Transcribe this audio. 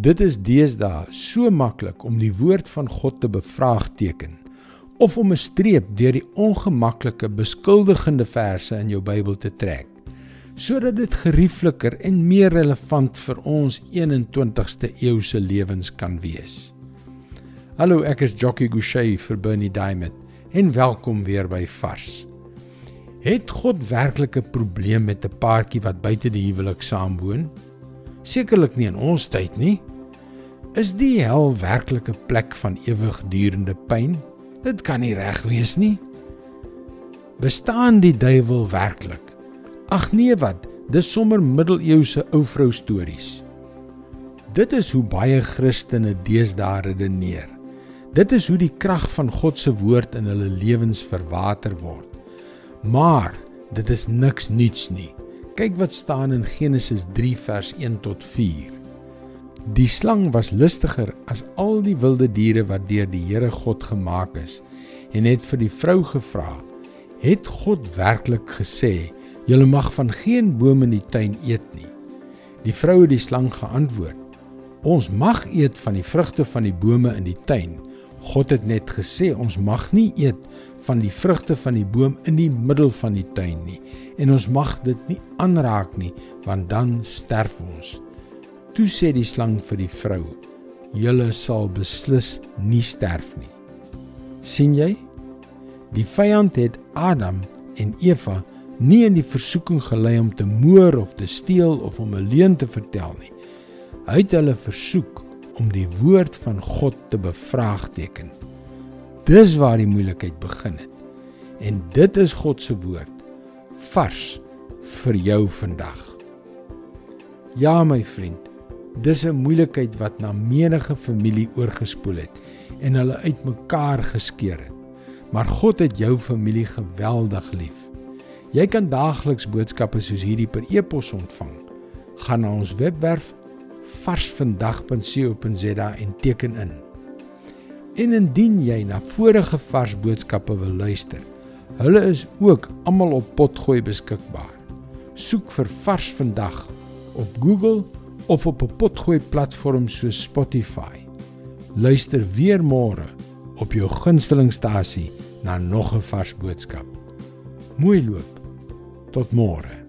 Dit is deesdae so maklik om die woord van God te bevraagteken of om 'n streep deur die ongemaklike beskuldigende verse in jou Bybel te trek sodat dit geriefliker en meer relevant vir ons 21ste eeuse lewens kan wees. Hallo, ek is Jockey Gouchee vir Bernie Diamond en welkom weer by Vars. Het God werklik 'n probleem met 'n paartjie wat buite die huwelik saamwoon? Sekerlik nie in ons tyd nie. Is die hel werklik 'n plek van ewigdurende pyn? Dit kan nie reg wees nie. Bestaan die duiwel werklik? Ag nee wat, dis sommer middeleeuse ou vrou stories. Dit is hoe baie Christene deesdae redeneer. Dit is hoe die krag van God se woord in hulle lewens verwater word. Maar dit is niks nuuts nie. Kyk wat staan in Genesis 3 vers 1 tot 4. Die slang was listiger as al die wilde diere wat deur die Here God gemaak is en het vir die vrou gevra: "Het God werklik gesê: Julle mag van geen boom in die tuin eet nie. Die vrou het die slang geantwoord: Ons mag eet van die vrugte van die bome in die tuin. God het net gesê ons mag nie eet van die vrugte van die boom in die middel van die tuin nie en ons mag dit nie aanraak nie want dan sterf ons. Toe sê die slang vir die vrou: Julle sal beslis nie sterf nie. sien jy? Die vyand het Adam en Eva nie in die versoeking gelei om te moor of te steel of om 'n leuen te vertel nie. Hy het hulle versoek om die woord van God te bevraagteken. Dis waar die moeilikheid begin het. En dit is God se woord vars vir jou vandag. Ja my vriend, dis 'n moeilikheid wat na menige familie oorgespoel het en hulle uitmekaar geskeur het. Maar God het jou familie geweldig lief. Jy kan daagliks boodskappe soos hierdie per e-pos ontvang. Gaan na ons webwerf varsvandag.co.za en teken in. En indien jy na vorige vars boodskappe wil luister, hulle is ook almal op Potgooi beskikbaar. Soek vir Vars Vandag op Google of op 'n Potgooi platform soos Spotify. Luister weer môre op jou gunstelingstasie na nog 'n vars boodskap. Mooi loop. Tot môre.